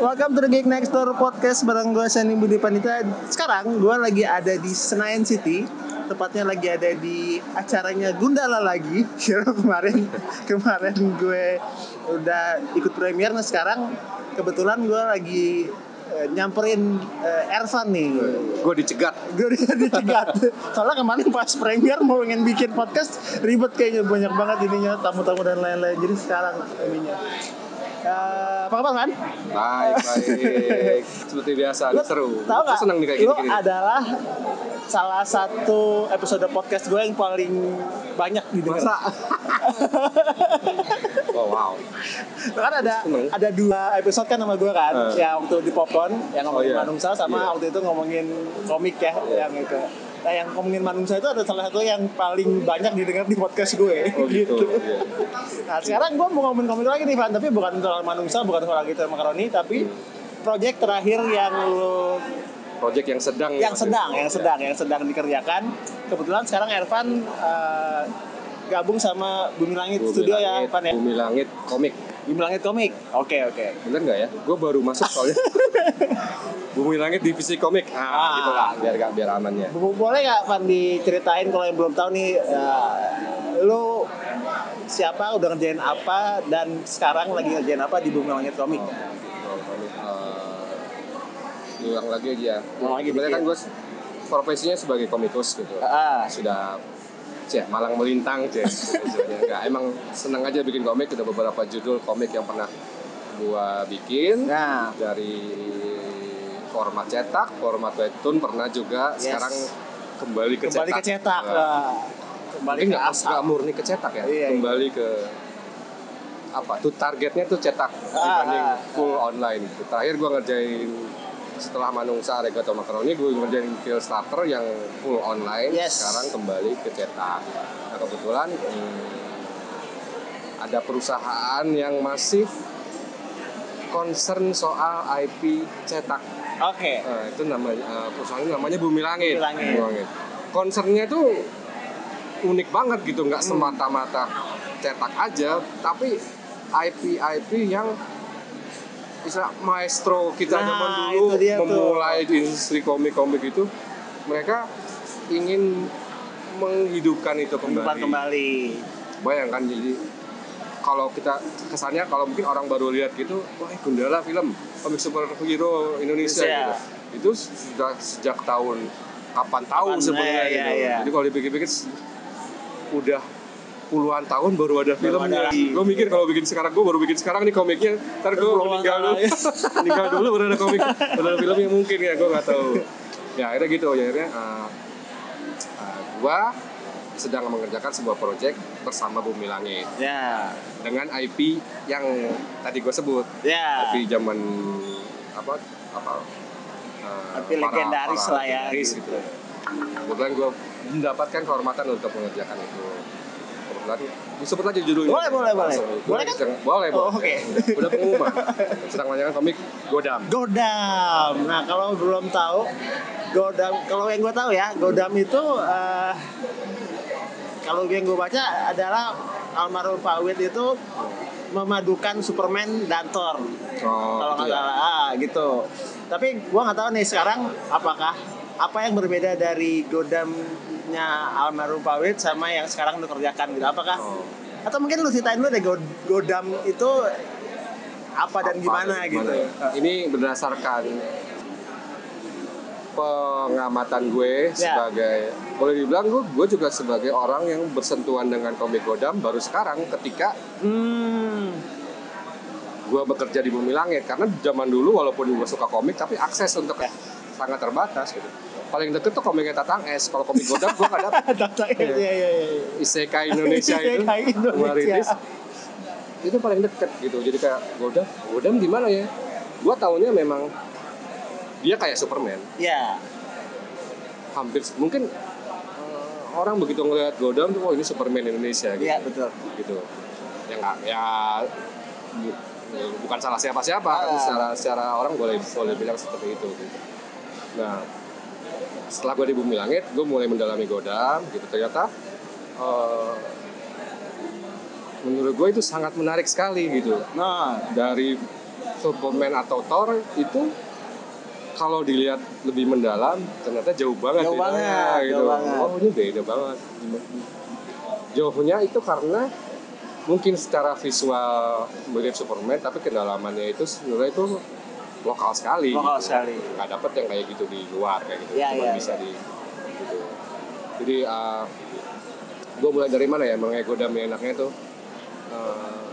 Welcome to the Geek Next Door Podcast bareng gue Sani Budi Panita. Sekarang gue lagi ada di Senayan City, tepatnya lagi ada di acaranya Gundala lagi. kemarin kemarin gue udah ikut premier, nah sekarang kebetulan gue lagi eh, nyamperin eh, Ervan nih. Gue dicegat. Gue dicegat. Soalnya kemarin pas premier mau ingin bikin podcast ribet kayaknya banyak banget ininya tamu-tamu dan lain-lain. Jadi sekarang ininya. Eh, apa kabar kan? Baik, baik. Seperti biasa, Lu seru. Tahu nggak? seneng nih kayak Lu gini-gini. adalah salah satu episode podcast gue yang paling banyak didengar. Masa? oh, wow. kan ada Seneng. ada dua episode kan sama gue kan, Eh. yang waktu di Popcorn yang ngomongin Oh, iya. Manungsa sama Iya. waktu itu ngomongin komik ya, yang itu. Nah, yang ngomongin Manungsa itu ada salah satu yang paling banyak didengar di podcast gue. Oh gitu. Iya. Nah sekarang gue mau ngomongin komik lagi nih Van, tapi bukan soal Manungsa, bukan soal lagi makaroni, tapi project terakhir yang lu Project yang sedang. yang ya, sedang, yang sedang, yang sedang dikerjakan. Kebetulan sekarang Ervan eh, gabung sama Bumi Langit Bumi Studio ya, Langit, Ervan ya. Bumi Langit komik. Bumi Langit Komik. Oke oke. Bener nggak ya? Gue baru masuk soalnya. Bumi Langit divisi komik. Ah, Ah. gitu lah. Biar gak biar amannya. Bo- Boleh nggak Van diceritain kalau yang belum tahu nih, eh, lu siapa, udah ngerjain apa, dan sekarang lagi ngerjain apa di Bumi Langit Komik? Komik, eh, ulang lagi aja. Ulang lagi Sebenarnya kan gue profesinya sebagai komikus gitu. Ah, sudah cek malang melintang cek enggak emang senang aja bikin komik ada beberapa judul komik yang pernah gua bikin nah, dari format cetak format webtoon pernah juga Yes. sekarang kembali ke kembali ke cetak. Eh, kembali ke nggak asal. nggak murni ke cetak ya Iya, iya. kembali ke apa tuh targetnya tuh cetak dibanding ah. full online gitu. terakhir gua ngerjain setelah Manungsa Regato Makaroni gue ngerjain Starter yang full online Yes. sekarang kembali ke cetak nah kebetulan hmm, ada perusahaan yang masih concern soal IP cetak Oke. Nah, itu namanya eh, perusahaan ini namanya Bumi Langit. Bumi Langit. Langit. Concernnya tuh unik banget gitu, nggak Hmm. semata-mata cetak aja, tapi IP-IP yang istilah maestro kita Nah, zaman dulu dia tuh. memulai di industri komik-komik itu, mereka ingin menghidupkan itu Kembali. kembali. kembali. Bayangkan jadi kalau kita kesannya kalau mungkin orang baru lihat gitu, wah Gundala film komik superhero Indonesia Indonesia. gitu. Itu sudah sejak tahun kapan tahu sebenarnya gitu. iya. Jadi kalau dipikir-pikir udah puluhan tahun baru ada filmnya. Gue mikir kalau bikin sekarang gue baru bikin sekarang nih komiknya, ntar gue meninggal dulu, meninggal dulu baru ada komik, baru ada filmnya mungkin ya gue nggak tahu. Ya akhirnya gitu, ya akhirnya uh, gue sedang mengerjakan sebuah proyek bersama Bumi Langit Ya, dengan IP yang tadi gue sebut ya. IP zaman apa apa uh, IP legendaris lah ya, legendaris gitu. gitu. Kebetulan gue mendapatkan kehormatan untuk mengerjakan itu. Kebetulan disebut aja judulnya. Boleh, boleh, boleh. Boleh kan? sedang- boleh, Oh, boleh. oke. Udah pengumuman. sedang mengerjakan komik Godam. Godam. Nah, kalau belum tahu, Godam, kalau yang gue tahu ya, Godam itu eh, kalau yang gue baca adalah almarhum Pak Wit itu memadukan Superman dan Thor. Oh, kalau nggak gitu ya. salah, ah, gitu. Tapi gue nggak tahu nih sekarang apakah apa yang berbeda dari Godamnya almarhum Pak Wit sama yang sekarang lu kerjakan gitu. Apakah Oh. atau mungkin lu ceritain dulu deh God- Godam itu apa dan Apa gimana gitu. gimana. Ini berdasarkan pengamatan gue Ya. sebagai boleh dibilang gue gue juga sebagai orang yang bersentuhan dengan komik Godam baru sekarang ketika Hmm. gue bekerja di Bumi Langit karena zaman dulu walaupun gue suka komik tapi akses untuk Ya. sangat terbatas gitu. Paling deket tuh komiknya Tatang Es. Kalau komik Godam gue gak dapet. Data iya iya iya. Isekai Indonesia itu Isekai Indonesia. itu paling deket gitu. Jadi kayak Godam, Godam gimana ya? Gue taunya memang dia kayak Superman. Ya. Hampir mungkin eh, orang begitu ngelihat Godam tuh, oh ini Superman Indonesia gitu. Iya betul. gitu. Ya nggak ya bu- bukan salah siapa-siapa Ah. tapi secara secara orang boleh boleh bilang seperti itu gitu. Nah, setelah gue di Bumi Langit, gue mulai mendalami Godam gitu. Ternyata eh, menurut gue itu sangat menarik sekali gitu Nah, dari Superman atau Thor itu kalau dilihat lebih mendalam ternyata jauh banget Jauh banget, gitu. jauh banget. Oh ini beda banget. Jauhnya itu karena mungkin secara visual mirip Superman tapi kedalamannya itu sebenarnya itu lokal sekali. Lokal gitu. sekali. Nggak dapet yang kayak gitu di luar kayak gitu. Iya, Cuma iya, bisa iya. di gitu. Jadi gue mulai dari mana ya mengegodam enaknya tuh eh,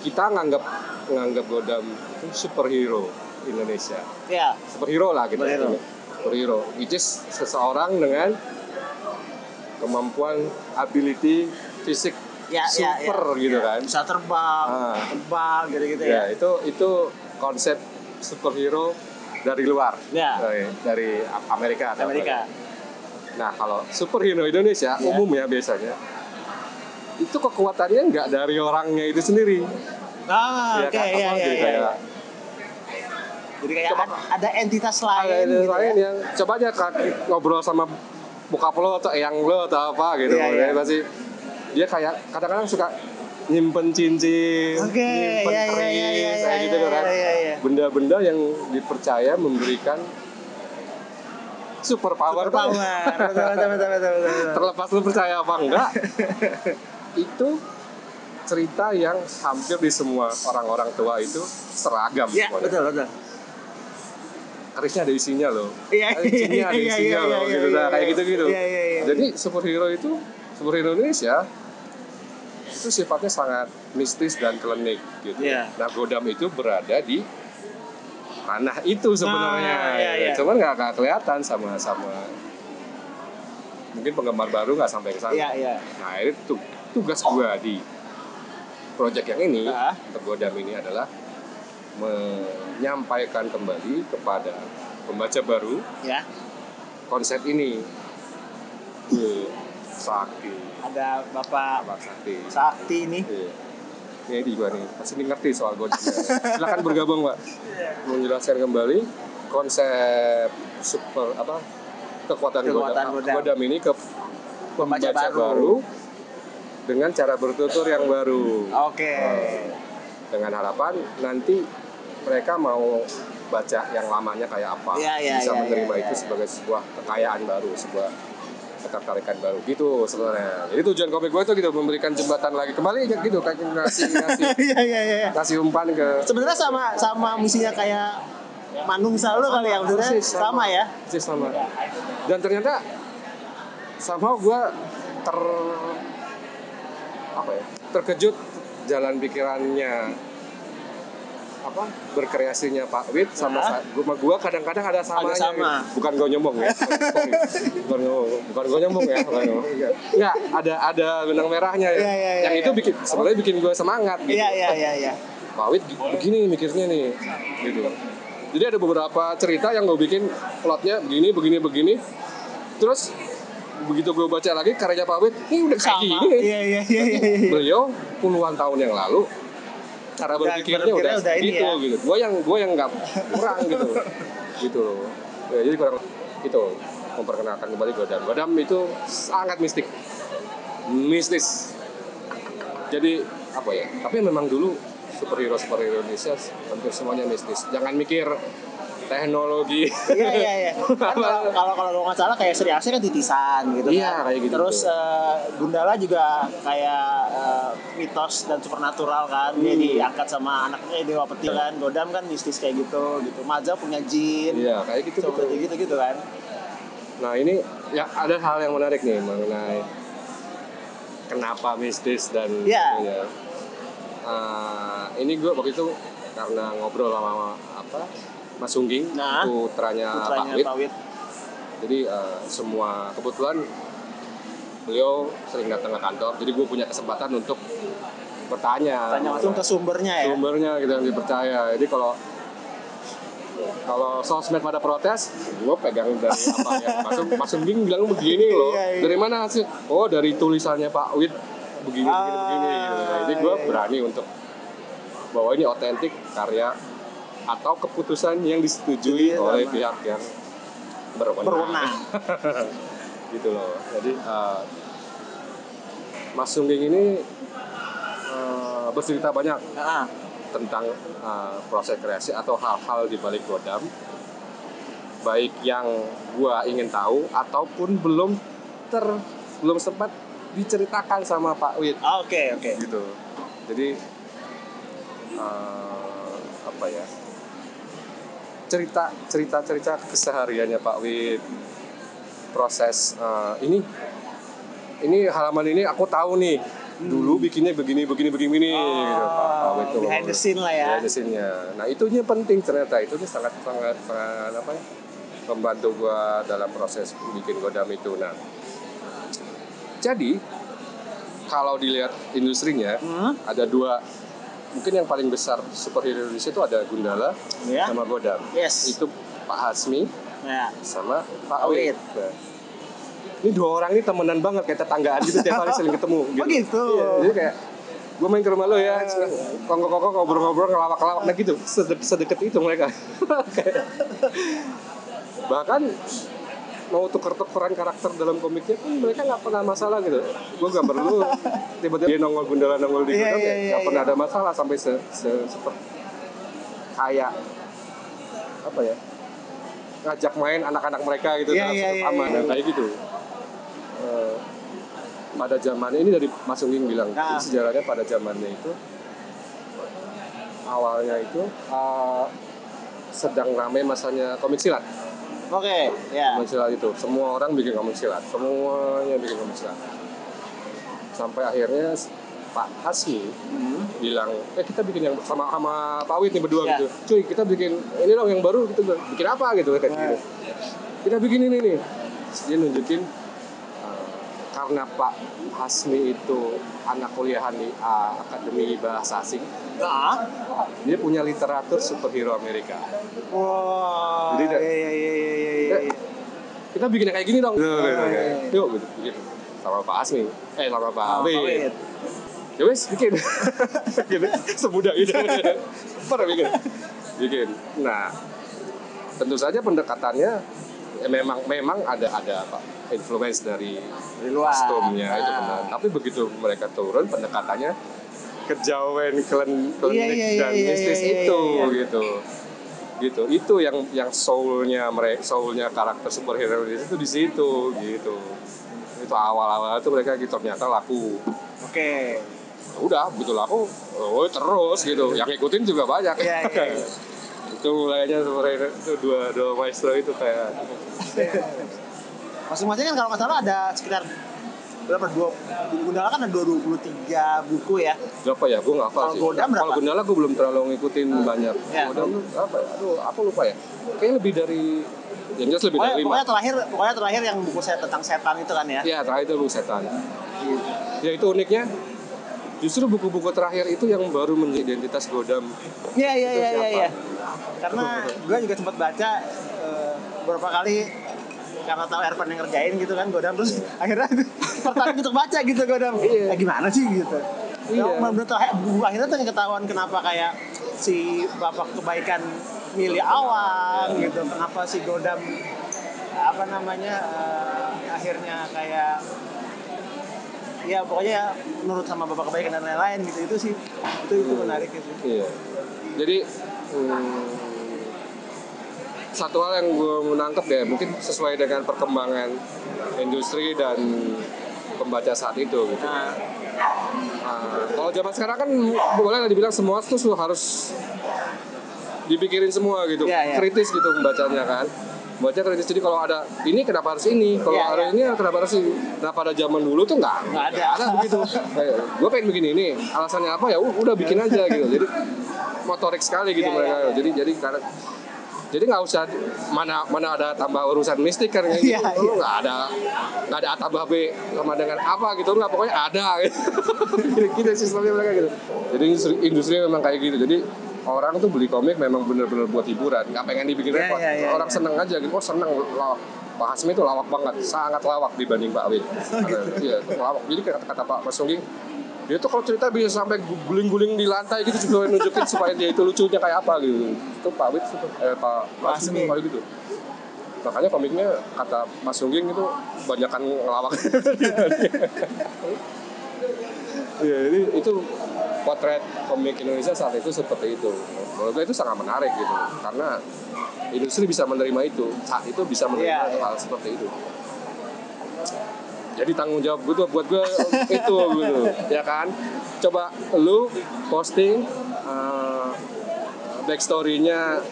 kita nganggap nganggap Godam itu superhero Indonesia Ya, superhero lah kita Superhero. superhero which is seseorang dengan kemampuan ability fisik ya, ya, super ya. gitu Ya. kan Bisa terbang, Ah. tebal gitu-gitu ya ya. itu itu konsep superhero dari luar Ya, dari, dari Amerika atau Amerika. apa. nah kalau superhero Indonesia Ya. umumnya biasanya itu kekuatannya nggak dari orangnya itu sendiri Ah, Iya oke, kan? iya, iya, iya. kayak Jadi kayak Coba- ada, entitas lain ada ada gitu lain ya. yang coba aja ngobrol sama bokap lo atau eyang lo atau apa gitu Iya, iya. Pasti dia kayak kadang-kadang suka nyimpen cincin, Oke, nyimpen iya, iya, keris, iya, iya, kayak gitu iya, kan. iya, iya. Benda-benda yang dipercaya memberikan super power, Super power. Betul, betul, betul, betul, betul, terlepas lu percaya apa enggak itu cerita yang hampir di semua orang-orang tua itu seragam Iya, semuanya. betul, betul. kerisnya ada isinya loh Iya, cincinnya ada iya, isinya iya, loh iya, gitu iya, nah, kayak iya. gitu gitu Iya, iya, iya. jadi superhero itu superhero Indonesia itu sifatnya sangat mistis dan klinik gitu Iya. nah Godam itu berada di tanah itu sebenarnya Ah, iya, iya. cuman nggak nggak kelihatan sama sama mungkin penggemar baru nggak sampai ke sana Iya, iya. nah itu tugas gua di project yang ini Ah. untuk Godam ini adalah menyampaikan kembali kepada pembaca baru Ya, konsep ini Wih, sakti ada Bapak Bapak sakti Sakti ini. Iya. ini di gua nih pasti ini ngerti soal Godam silakan bergabung pak menjelaskan kembali konsep super apa kekuatan, Kekuatan Godam, Godam. Godam ini ke Pembaca pembaca, baru. baru. dengan cara bertutur yang baru Oke. dengan harapan nanti mereka mau baca yang lamanya kayak apa Iya, iya, bisa iya, menerima iya, itu iya. sebagai sebuah kekayaan baru sebuah ketertarikan baru. Gitu sebenarnya. Jadi tujuan komik gue itu gitu memberikan jembatan lagi. Kembali kayak gitu kayak ngasih ngasih Iya, iya, iya. ngasih umpan ke Sebenarnya sama sama misinya kayak Manung selalu kali ya maksudnya Persis, sama. ya. persis sama. Dan ternyata sama gue ter apa ya? Terkejut jalan pikirannya apa berkreasinya Pak Wid sama sa- gua gua kadang-kadang ada samanya Ada sama. gitu. bukan gue nyombong ya bukan ngomong bukan gue nyombong ya bukan. Enggak. Enggak, ada ada benang merahnya ya Iya, iya, iya, yang itu iya. bikin sebenarnya bikin gue semangat gitu. Iya, iya, iya, iya. Pak Wid gi- begini mikirnya nih gitu jadi ada beberapa cerita yang gue bikin plotnya begini begini begini terus begitu gue baca lagi karyanya Pak Wid ini udah kayak Sama. gini Iya, iya, iya, iya. iya. beliau puluhan tahun yang lalu cara Udah berpikirnya udah, udah gitu ya. gitu. Gue yang gue yang nggak kurang gitu. Gitu ya, jadi kurang itu memperkenalkan kembali Godam. Godam itu sangat mistik. Mistis. Jadi apa ya? Tapi memang dulu superhero superhero Indonesia hampir semuanya mistis. Jangan mikir teknologi Iya iya iya. Kan kalau kalau nggak salah kayak Sri Asih kan titisan gitu Iya, kan. kayak gitu. Terus eh, Gundala juga kayak eh, mitos dan supernatural kan. Dia Hmm. diangkat sama anaknya Dewa Petir kan. Godam kan mistis kayak gitu gitu. Maja punya jin. iya kayak gitu, Seperti gitu. gitu gitu kan. Nah ini ya ada hal yang menarik nih mengenai kenapa mistis dan Iya. ya. Ah, ini gue waktu itu karena ngobrol sama apa Mas Sungging Nah, putranya, Pak Putranya. Pak Wid. Jadi eh, semua kebetulan beliau sering datang ke kantor. Jadi gue punya kesempatan untuk bertanya Tanya langsung ke sumbernya ya. sumbernya gitu yang dipercaya. Jadi kalau kalau sosmed pada protes, gue pegang dari apa ya. Masuk Mas Sungging bilang begini loh. Iya, iya. Dari mana sih? Oh dari tulisannya Pak Wid begini begini begini. Gitu. Ah, Jadi gue iya, iya. berani untuk bahwa ini otentik karya atau keputusan yang disetujui Iya, oleh sama. pihak yang berwenang. Berwenang. gitu loh. Jadi eh, Mas Sungging ini eh, bercerita banyak Nah, tentang uh, proses kreasi atau hal-hal di balik Godam baik yang gua ingin tahu ataupun belum ter belum sempat diceritakan sama Pak Wid Oke, oke. gitu jadi uh, apa ya cerita cerita cerita kesehariannya Pak Wid. Proses uh, ini ini halaman ini aku tahu nih. Dulu bikinnya begini begini begini begini gitu. Pak Pak Wid tuh. Oh, behind the scene lah ya. Behind the scene-nya. Nah itunya penting ternyata. Itu sangat sangat sangat apa ya membantu gua dalam proses bikin godam itu. Nah jadi kalau dilihat industrinya Hmm, ada dua mungkin yang paling besar superhero Indonesia itu ada Gundala ya. sama Godam. Yes. Itu Pak Hasmi Ya. sama Pak Awit. Nah, ini dua orang ini temenan banget kayak tetanggaan gitu tiap hari sering ketemu gitu. Oh gitu. Iya, jadi kayak gue main ke rumah lo ya, kongkong-kongkong ngobrol-ngobrol ngelawak-ngelawak nah gitu, Sede- sedekat itu mereka. Bahkan mau tuker-tukeran karakter dalam komiknya pun mereka nggak pernah masalah gitu. Gue gak perlu tiba-tiba dia nongol gundala nongol di Iya, Gundam iya, ya, iya, nggak pernah iya. ada masalah sampai se, se, seperti kayak apa ya ngajak main anak-anak mereka gitu Iya, iya, satu iya, taman iya. dan kayak gitu. Eh, pada zaman ini dari Mas Ungging bilang Nah. sejarahnya pada zamannya itu awalnya itu eh, sedang ramai masanya komik silat Oke, ya. komik silat itu semua orang bikin komik silat semuanya bikin komik silat sampai akhirnya Pak Hasmi Hmm. bilang eh kita bikin yang sama sama Pak Wit nih berdua Ya. gitu cuy kita bikin ini dong yang baru gitu bikin apa gitu kayak Nah. gitu kita bikin ini nih dia nunjukin uh, karena Pak Hasmi itu anak kuliahan di uh, Akademi Bahasa Asing Ah. dia punya literatur superhero Amerika Wah. Jadi, Iya iya iya iya kita bikin kayak gini dong. Iya, gitu. iya. yuk gitu. Bikin sama Pak Hasmi eh sama Pak Wait. ya wes bikin. Gitu semudah itu pernah bikin. Bikin. Nah tentu saja pendekatannya ya memang memang ada ada apa influence dari Dari luar. kostumnya itu Ah. benar. Tapi begitu mereka turun pendekatannya kejawen klen klinik Iya, iya, dan iya, mistis iya, iya, itu iya. gitu gitu. Itu yang yang soulnya mereka soulnya karakter superhero itu di situ gitu. Itu awal-awal itu mereka gitu ternyata laku. Oke. Ya udah begitu laku oh terus gitu. Yang ngikutin juga banyak. Iya iya. itu mulainya sebenarnya itu dua dua maestro itu kayak. Masing-masing kan kalau nggak salah ada sekitar berapa? Dua Gundala kan ada 23 buku ya. berapa ya? Gue nggak hafal sih. Godam berapa? kalau Gundala gue belum terlalu ngikutin banyak. Ya. Godam tuh apa ya? Aduh apa lupa ya. Kayaknya lebih dari yang jelas lebih Pokoknya, dari lima. pokoknya terakhir pokoknya terakhir yang buku saya tentang setan itu kan ya. ya terakhir itu lu setan. Ya itu uniknya justru buku-buku terakhir itu yang baru menjadi identitas Godam Iya iya iya iya. Iya. Karena gue juga sempat baca eh, beberapa kali karena tahu Ervan yang ngerjain gitu kan Godam terus akhirnya tertarik untuk baca gitu Godam. Iya. Eh, gimana sih gitu. Iya. Ya, menurut buku akhirnya tuh ketahuan kenapa kayak si bapak kebaikan milih awang gitu. Kenapa si Godam apa namanya eh, akhirnya kayak ya pokoknya menurut sama bapak kebaikan dan lain-lain gitu itu sih itu itu menarik gitu. Iya. Jadi hmm, satu hal yang gue menangkap ya mungkin sesuai dengan perkembangan industri dan pembaca saat itu gitu. Nah, Nah, kalau zaman sekarang kan boleh lah dibilang semua tuh harus dipikirin semua gitu, Iya, iya. kritis gitu membacanya kan. Baca kritis jadi kalau ada ini kenapa harus ini, kalau Iya, ada iya. ini kenapa harus ini. Nah pada zaman dulu tuh nggak Nggak ada. ada begitu. Kayak, gue pengen begini ini, alasannya apa ya udah bikin aja gitu. Jadi motorik sekali gitu Iya, mereka. iya, iya. Jadi jadi karena jadi nggak usah mana mana ada tambah urusan mistik kan kayak Iya, gitu. Lu nggak ada nggak ada A tambah B sama dengan apa gitu nggak pokoknya ada gitu. gitu sistemnya mereka gitu. Jadi industri, industri memang kayak gitu. Jadi orang tuh beli komik memang bener-bener buat hiburan, nggak pengen dibikin Iya, repot. iya, iya, orang iya. seneng aja gitu, oh seneng lawak. Pak Hasmi itu lawak banget, sangat lawak dibanding Pak Awin. Iya, itu lawak. Jadi kata, kata Pak Mas dia tuh kalau cerita bisa sampai guling-guling di lantai gitu juga nunjukin supaya dia itu lucunya kayak apa gitu. Itu Pak Wit itu, eh Pak Hasmi. kayak gitu. Makanya komiknya kata Mas Sungging itu banyakan ngelawak. Iya, jadi itu potret komik Indonesia saat itu seperti itu. Menurut gue itu sangat menarik gitu, karena industri bisa menerima itu, saat itu bisa menerima iya. hal seperti itu. Jadi tanggung jawab gue tuh buat gue itu gitu, ya kan? Coba lu posting uh, backstory-nya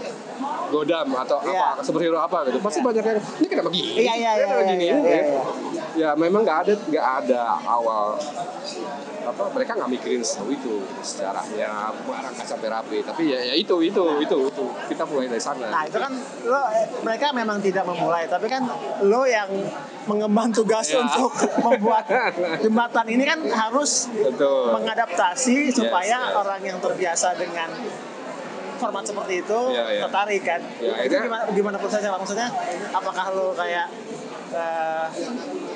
Godam atau Iya. apa superhero apa gitu, pasti banyak yang ini kenapa gini? Iya, iya, Ini iya, kenapa iya, gini? Ya. iya, iya. Ya memang nggak ada nggak ada awal apa mereka nggak mikirin sejauh itu sejarahnya merangkai sampai rapi tapi ya, ya itu itu itu itu kita mulai dari sana Nah itu kan lo mereka memang tidak memulai, tapi kan lo yang mengemban tugas Ya. untuk membuat jembatan ini kan harus betul mengadaptasi supaya yes. orang yang terbiasa dengan format seperti itu Ya, ya. tertarik kan. Ya, itu akhirnya- gimana, gimana prosesnya? Maksudnya apakah lo kayak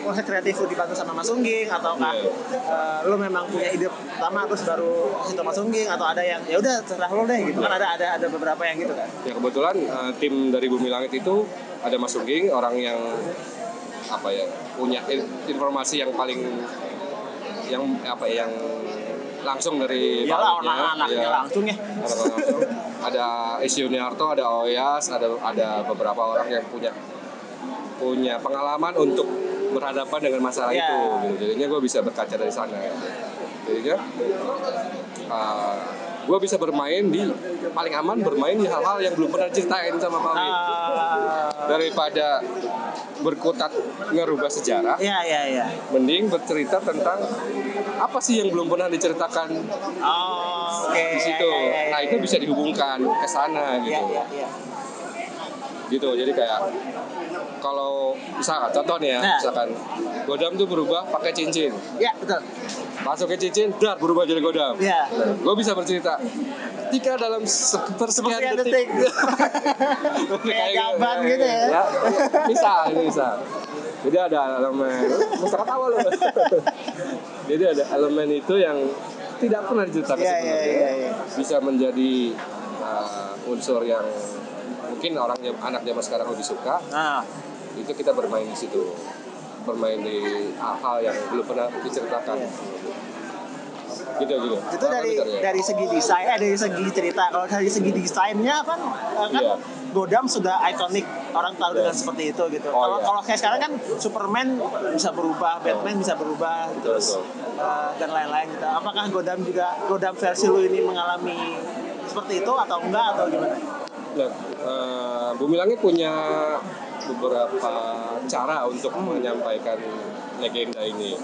proses kreatif lo dibantu sama Mas Ungging ataukah Iya. eh, lo memang punya ide pertama terus baru kasih tau Mas Ungging atau ada yang ya udah terserah lo deh gitu kan ada ada ada beberapa yang gitu kan. ya kebetulan eh, tim dari Bumi Langit itu ada Mas Sungging orang yang apa ya punya in- informasi yang paling yang apa ya, yang langsung dari Iyalah Palutnya, anak-anaknya ya. langsung ya. Ada langsung. Ada Isi Yuniarto, ada Oyas, ada ada beberapa orang yang punya punya pengalaman untuk berhadapan dengan masalah Ya. itu. Gitu. Jadinya gue bisa berkaca dari sana. Jadinya gue bisa bermain di paling aman bermain di hal-hal yang belum pernah ceritain sama Pak. Ah, Daripada berkutat ngerubah sejarah, Iya iya iya. mending bercerita tentang apa sih yang belum pernah diceritakan Oh, oke. di situ. Iya, iya, iya, Nah itu bisa dihubungkan ke sana Iya gitu. iya. Gitu. Jadi kayak kalau misalkan contoh nih ya, Nah. misalkan Godam tuh berubah pakai cincin. Iya betul. Masuk ke cincin, dar berubah jadi Godam. Iya. Gue bisa bercerita. Ketika dalam sepersekian Sepersekian detik, detik. Kayak gaban gitu ya. ya. Bisa, ini bisa. Jadi ada elemen, mesti ketawa loh. Jadi ada elemen itu yang tidak pernah diceritakan Iya iya sebelumnya. iya. iya. bisa menjadi uh, unsur yang mungkin orang anak zaman sekarang lebih suka Nah, itu kita bermain di situ bermain di hal-hal yang belum pernah diceritakan gitu gitu itu dari dari segi desain, eh, dari segi cerita. Kalau dari segi desainnya kan, eh, kan Iya. Godam sudah ikonik orang tahu dengan seperti itu gitu. Oh, Kalau iya. kalau kayak sekarang kan Superman bisa berubah, Batman bisa berubah, Betul, terus betul. eh, dan lain-lain gitu. Apakah Godam juga Godam versi lu ini mengalami seperti itu atau enggak atau gimana? Nah, eh, Bumi Langit punya beberapa cara untuk menyampaikan legenda ini.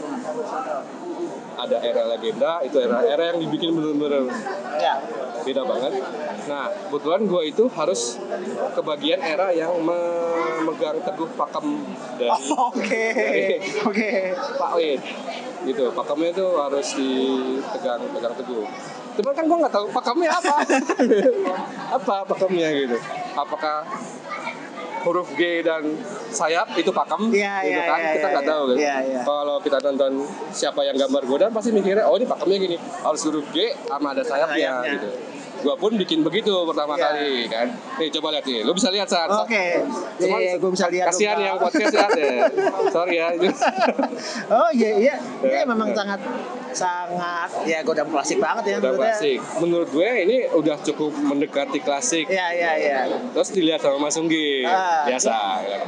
Ada era legenda, itu era-era yang dibikin bener-bener Ya. beda banget. Nah, kebetulan gue itu harus kebagian era yang memegang teguh pakem dari Oke. Oke. Pak Wid. Gitu, pakemnya itu harus dipegang pegang teguh. Cuman kan gue nggak tahu pakemnya apa. apa pakemnya gitu. Apakah huruf G dan sayap itu pakem Iya, gitu iya, kan iya, kita iya, nggak tahu kan iya, iya. kalau kita nonton siapa yang gambar Godam pasti mikirnya oh ini pakemnya gini harus huruf G sama ada sayapnya, Sayapnya. gitu gua pun bikin begitu pertama Iya. kali kan nih coba lihat nih lu bisa lihat saat Oke. Cuman Iya, gue bisa lihat. kasihan yang Kak. podcast lihat ya sorry ya Oh iya iya. Ini Ya, memang ya. sangat sangat ya Godam klasik banget ya klasik menurut gue ini udah cukup mendekati klasik Iya iya iya. terus dilihat sama Mas Unggi Ah. biasa kan.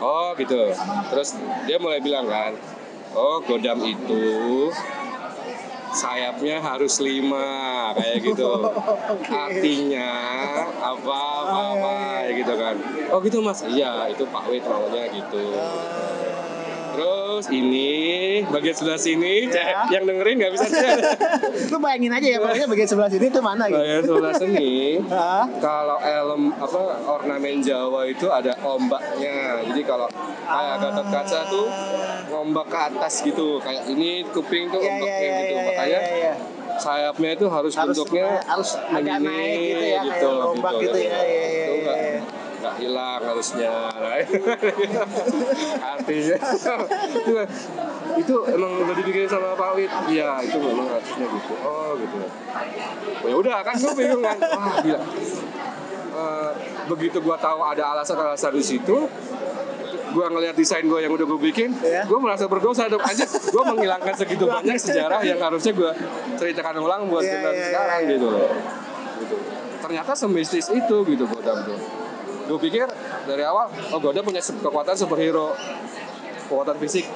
oh gitu terus dia mulai bilang kan oh Godam itu sayapnya harus lima kayak gitu. Artinya apa apa apa ya gitu kan. Oh gitu mas? Iya itu Pak Wid maunya gitu. Terus ini bagian sebelah sini Ya. yang dengerin nggak bisa cek Lu bayangin aja ya pokoknya bagian sebelah sini itu mana gitu. bagian sebelah sini kalau elem apa ornamen Jawa itu ada ombaknya jadi kalau kayak Gatot Kaca tuh ngombak ke atas gitu kayak ini kuping tuh iya ombaknya iya gitu iya makanya iya. iya. sayapnya itu harus, Harus bentuknya harus agak begini, naik gitu ya kayak ombak gitu ya. Iya iya Itu nggak- iya. nggak hilang harusnya artinya itu, itu emang udah dibikin sama Pak Wid iya itu memang harusnya gitu oh gitu oh, ya udah kan gue bingung kan wah gila Eh, begitu gua tahu ada alasan-alasan di situ gue ngeliat desain gue yang udah gue bikin, Iya. gue merasa berdosa dong aja. Gue menghilangkan segitu banyak sejarah yang harusnya gue ceritakan ulang buat Iya, generasi iya, sekarang iya. gitu loh. Gitu. Ternyata semistis itu gitu Godam tuh. Gue pikir dari awal, oh Godam punya kekuatan superhero, kekuatan fisik,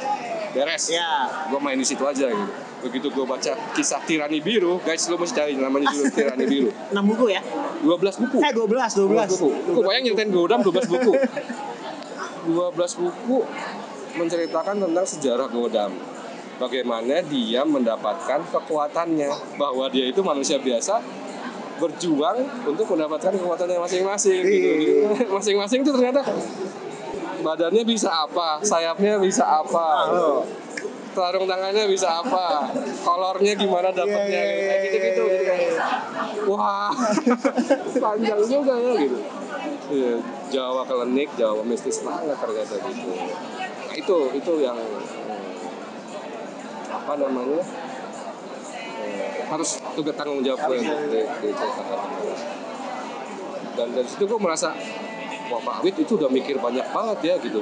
beres. Ya. Gue main di situ aja gitu. Begitu gue baca kisah Tirani Biru, guys lu mesti cari namanya judul Tirani Biru. 6 buku ya? 12 buku. Eh 12, 12. 12 buku. Kok bayang nyeritain Godam 12 buku. 12 buku menceritakan tentang sejarah Godam. Bagaimana dia mendapatkan kekuatannya, bahwa dia itu manusia biasa berjuang untuk mendapatkan kekuatannya masing-masing gitu. Masing-masing itu ternyata badannya bisa apa, sayapnya bisa apa, Oh. sarung tangannya bisa apa, kolornya gimana dapatnya, Iya, iya, kayak gitu-gitu. iya, kayak, iya. Wah, panjang juga ya gitu. Iya, Jawa kelenik, Jawa mistis banget ternyata gitu. Nah itu itu yang hmm, apa namanya harus tugas tanggung jawab gue di, di, diceritakan. Dan dari situ gue merasa wah Pak Awit itu udah mikir banyak banget ya gitu.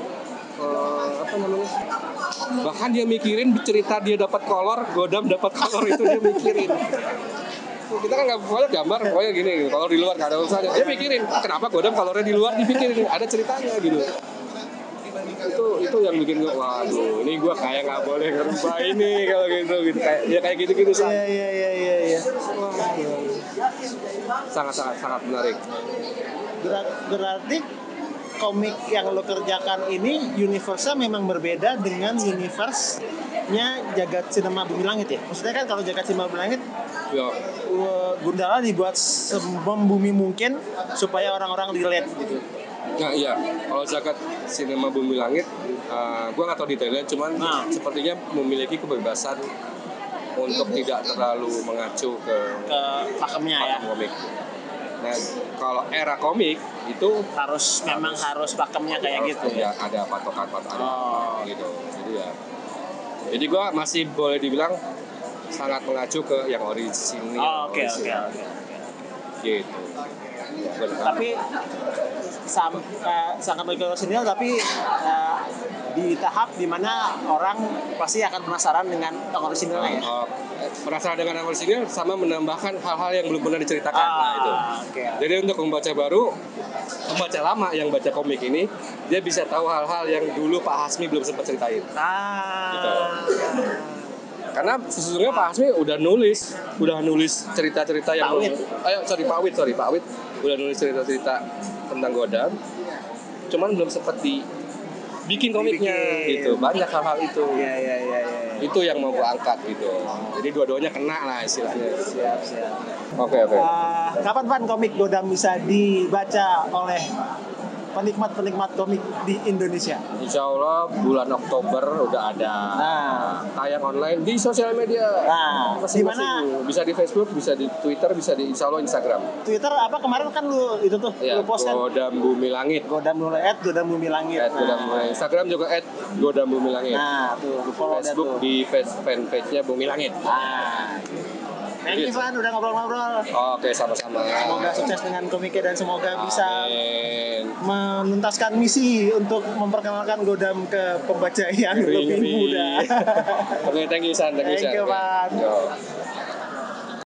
Eh, apa namanya? Bahkan dia mikirin cerita dia dapat kolor, Godam dapat kolor itu dia mikirin kita kan nggak pokoknya gambar pokoknya gini gitu. kalau di luar nggak ada urusannya dia mikirin kenapa godam kolornya di luar dipikirin ada ceritanya gitu itu itu yang bikin gue waduh ini gue kayak nggak boleh ngerubah ini kalau gitu gitu kayak ya kayak gitu gitu Iya, iya, iya, iya, iya. sangat sangat sangat menarik berarti komik yang lo kerjakan ini universe-nya memang berbeda dengan universe-nya Jagat Cinema Bumi Langit ya? Maksudnya kan kalau Jagat Cinema Bumi Langit ya Gundala dibuat membumi mungkin supaya orang-orang relate gitu. Nah iya, kalau zakat sinema bumi langit, uh, gue nggak tahu detailnya, cuman Nah. sepertinya memiliki kebebasan untuk tidak terlalu mengacu ke Ke pakemnya ya. komik. Nah, kalau era komik itu Harus memang harus pakemnya kayak gitu ya. ada patokan-patokan Oh. gitu. Jadi ya, jadi gue masih boleh dibilang sangat mengacu ke yang orisinil. Oh, oke oke oke. Gitu. Tapi sam, eh, sangat orisinil tapi eh, di tahap di mana orang pasti akan penasaran dengan yang orisinilnya ya. Uh, penasaran dengan yang orisinil sama menambahkan hal-hal yang belum pernah diceritakan. nah, itu. Ah, oke. Jadi untuk membaca baru, pembaca lama yang baca komik ini, dia bisa tahu hal-hal yang dulu Pak Hasmi belum sempat ceritain. Ah. Karena sesungguhnya Pak Hasmi udah nulis, udah nulis cerita-cerita yang Pak Wit. Ayo, sorry Pak Wit, sorry Pak Wit, udah nulis cerita-cerita tentang Godam. Cuman belum sempat di bikin komiknya Dibikin. gitu. Banyak hal-hal itu. Iya iya iya iya. Itu yang mau gua angkat gitu. Jadi dua-duanya kena lah istilahnya. Siap siap. Oke, oke. Ah, kapan Van komik Godam bisa dibaca oleh penikmat-penikmat komik di Indonesia? Insya Allah bulan Oktober udah ada Nah, tayang online di sosial media. nah di mana Masing-masing. Bisa di Facebook, bisa di Twitter, bisa di Insya Allah Instagram. Twitter apa kemarin kan lu itu tuh Ya, lu post kan Godam Bumi Langit. Godam dulu at Godam Bumi Langit. At Godam Bumi Langit. Instagram juga at Godam Bumi Langit. Nah, tuh follow Facebook tuh. di face- fanpage-nya Bumi Langit. Ah. Thank you Van udah ngobrol-ngobrol. Oke, sama-sama. Semoga sukses dengan komiknya dan semoga bisa Amin. menuntaskan misi untuk memperkenalkan Godam ke pembaca yang lebih muda. Oke, thank you San, thank you Thank you. Van.